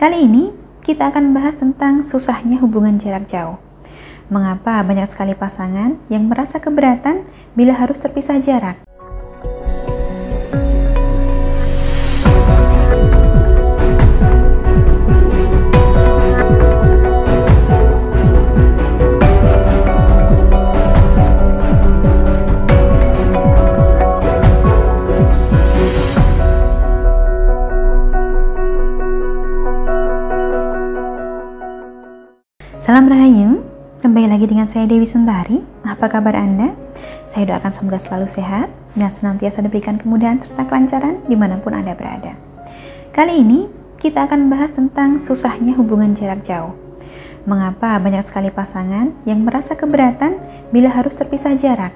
Kali ini kita akan bahas tentang susahnya hubungan jarak jauh. Mengapa banyak sekali pasangan yang merasa keberatan bila harus terpisah jarak? Salam Rahayu, kembali lagi dengan saya Dewi Sundari. Apa kabar Anda? Saya doakan semoga selalu sehat dan senantiasa diberikan kemudahan serta kelancaran di mana pun Anda berada. Kali ini kita akan bahas tentang susahnya hubungan jarak jauh. Mengapa banyak sekali pasangan yang merasa keberatan bila harus terpisah jarak?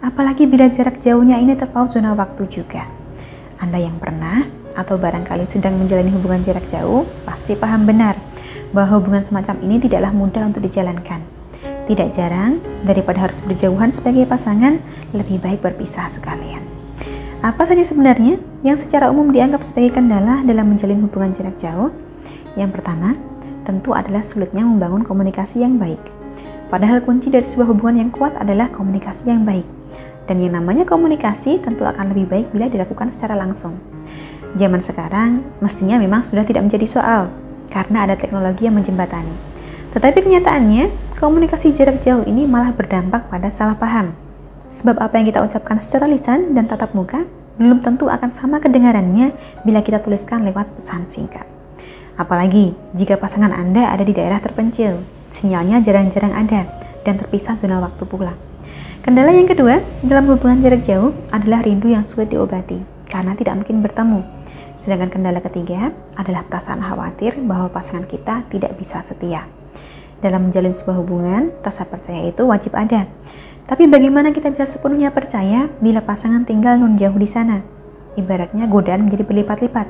Apalagi bila jarak jauhnya ini terpaut zona waktu juga. Anda yang pernah atau barangkali sedang menjalani hubungan jarak jauh pasti paham benar bahwa hubungan semacam ini tidaklah mudah untuk dijalankan. Tidak jarang, daripada harus berjauhan sebagai pasangan, lebih baik berpisah sekalian. Apa saja sebenarnya yang secara umum dianggap sebagai kendala dalam menjalin hubungan jarak jauh? Yang pertama, tentu adalah sulitnya membangun komunikasi yang baik. Padahal kunci dari sebuah hubungan yang kuat adalah komunikasi yang baik. Dan yang namanya komunikasi tentu akan lebih baik bila dilakukan secara langsung. Zaman sekarang mestinya memang sudah tidak menjadi soal, karena ada teknologi yang menjembatani. Tetapi kenyataannya, komunikasi jarak jauh ini malah berdampak pada salah paham. Sebab apa yang kita ucapkan secara lisan dan tatap muka belum tentu akan sama kedengarannya bila kita tuliskan lewat pesan singkat. Apalagi jika pasangan Anda ada di daerah terpencil, sinyalnya jarang-jarang ada dan terpisah zona waktu pula. Kendala yang kedua dalam hubungan jarak jauh adalah rindu yang sulit diobati karena tidak mungkin bertemu Sedangkan kendala ketiga adalah perasaan khawatir bahwa pasangan kita tidak bisa setia. Dalam menjalin sebuah hubungan, rasa percaya itu wajib ada. Tapi bagaimana kita bisa sepenuhnya percaya bila pasangan tinggal nun jauh di sana? Ibaratnya godaan menjadi berlipat-lipat.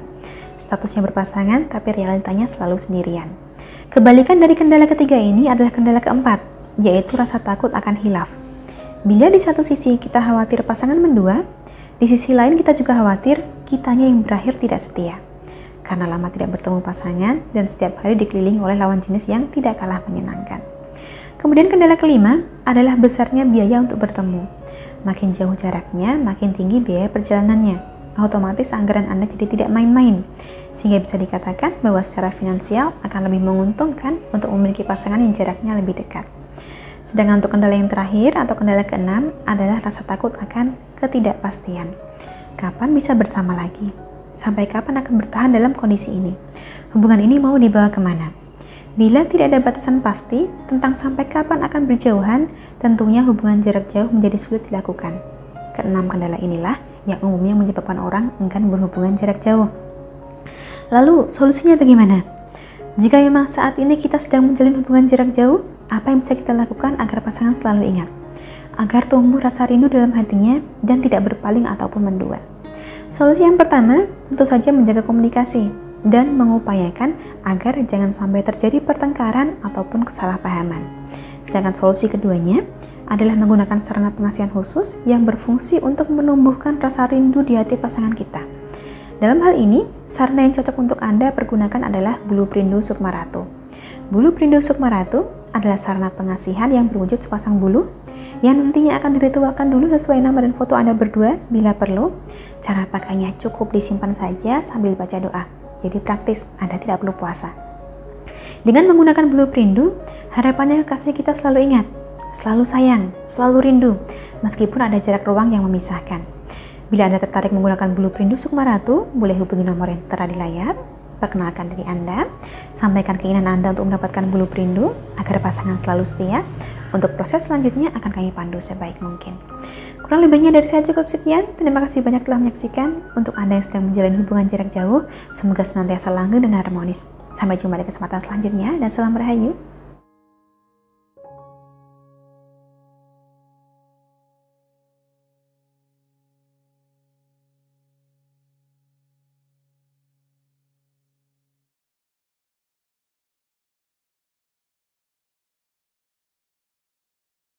Statusnya berpasangan, tapi realitanya selalu sendirian. Kebalikan dari kendala ketiga ini adalah kendala keempat, yaitu rasa takut akan hilaf. Bila di satu sisi kita khawatir pasangan mendua, di sisi lain kita juga khawatir kitanya yang berakhir tidak setia. Karena lama tidak bertemu pasangan dan setiap hari dikelilingi oleh lawan jenis yang tidak kalah menyenangkan. Kemudian kendala kelima adalah besarnya biaya untuk bertemu. Makin jauh jaraknya, makin tinggi biaya perjalanannya. Otomatis anggaran Anda jadi tidak main-main. Sehingga bisa dikatakan bahwa secara finansial akan lebih menguntungkan untuk memiliki pasangan yang jaraknya lebih dekat. Sedangkan untuk kendala yang terakhir atau kendala keenam adalah rasa takut akan ketidakpastian. Kapan bisa bersama lagi? Sampai kapan akan bertahan dalam kondisi ini? Hubungan ini mau dibawa ke mana? Bila tidak ada batasan pasti tentang sampai kapan akan berjauhan, tentunya hubungan jarak jauh menjadi sulit dilakukan. Keenam kendala inilah yang umumnya menyebabkan orang enggan berhubungan jarak jauh. Lalu, solusinya bagaimana? Jika memang saat ini kita sedang menjalin hubungan jarak jauh, apa yang bisa kita lakukan agar pasangan selalu ingat? Agar tumbuh rasa rindu dalam hatinya dan tidak berpaling ataupun mendua. Solusi yang pertama tentu saja menjaga komunikasi dan mengupayakan agar jangan sampai terjadi pertengkaran ataupun kesalahpahaman. Sedangkan solusi keduanya adalah menggunakan sarana pengasihan khusus yang berfungsi untuk menumbuhkan rasa rindu di hati pasangan kita. Dalam hal ini, sarana yang cocok untuk Anda pergunakan adalah bulu perindu Sukmaratu. Bulu perindu Sukmaratu adalah sarana pengasihan yang berwujud sepasang bulu yang nantinya akan diritualkan dulu sesuai nama dan foto Anda berdua bila perlu. Cara pakainya cukup disimpan saja sambil baca doa. Jadi praktis, Anda tidak perlu puasa. Dengan menggunakan bulu perindu, harapannya kekasih kita selalu ingat, selalu sayang, selalu rindu, meskipun ada jarak ruang yang memisahkan. Bila Anda tertarik menggunakan bulu perindu Sukmaratu, boleh hubungi nomor yang tertera di layar. Perkenalkan diri Anda, sampaikan keinginan Anda untuk mendapatkan bulu perindu agar pasangan selalu setia, untuk proses selanjutnya akan kami pandu sebaik mungkin. Kurang lebihnya dari saya cukup sekian. Terima kasih banyak telah menyaksikan. Untuk Anda yang sedang menjalani hubungan jarak jauh, semoga senantiasa langgeng dan harmonis. Sampai jumpa di kesempatan selanjutnya dan salam rahayu.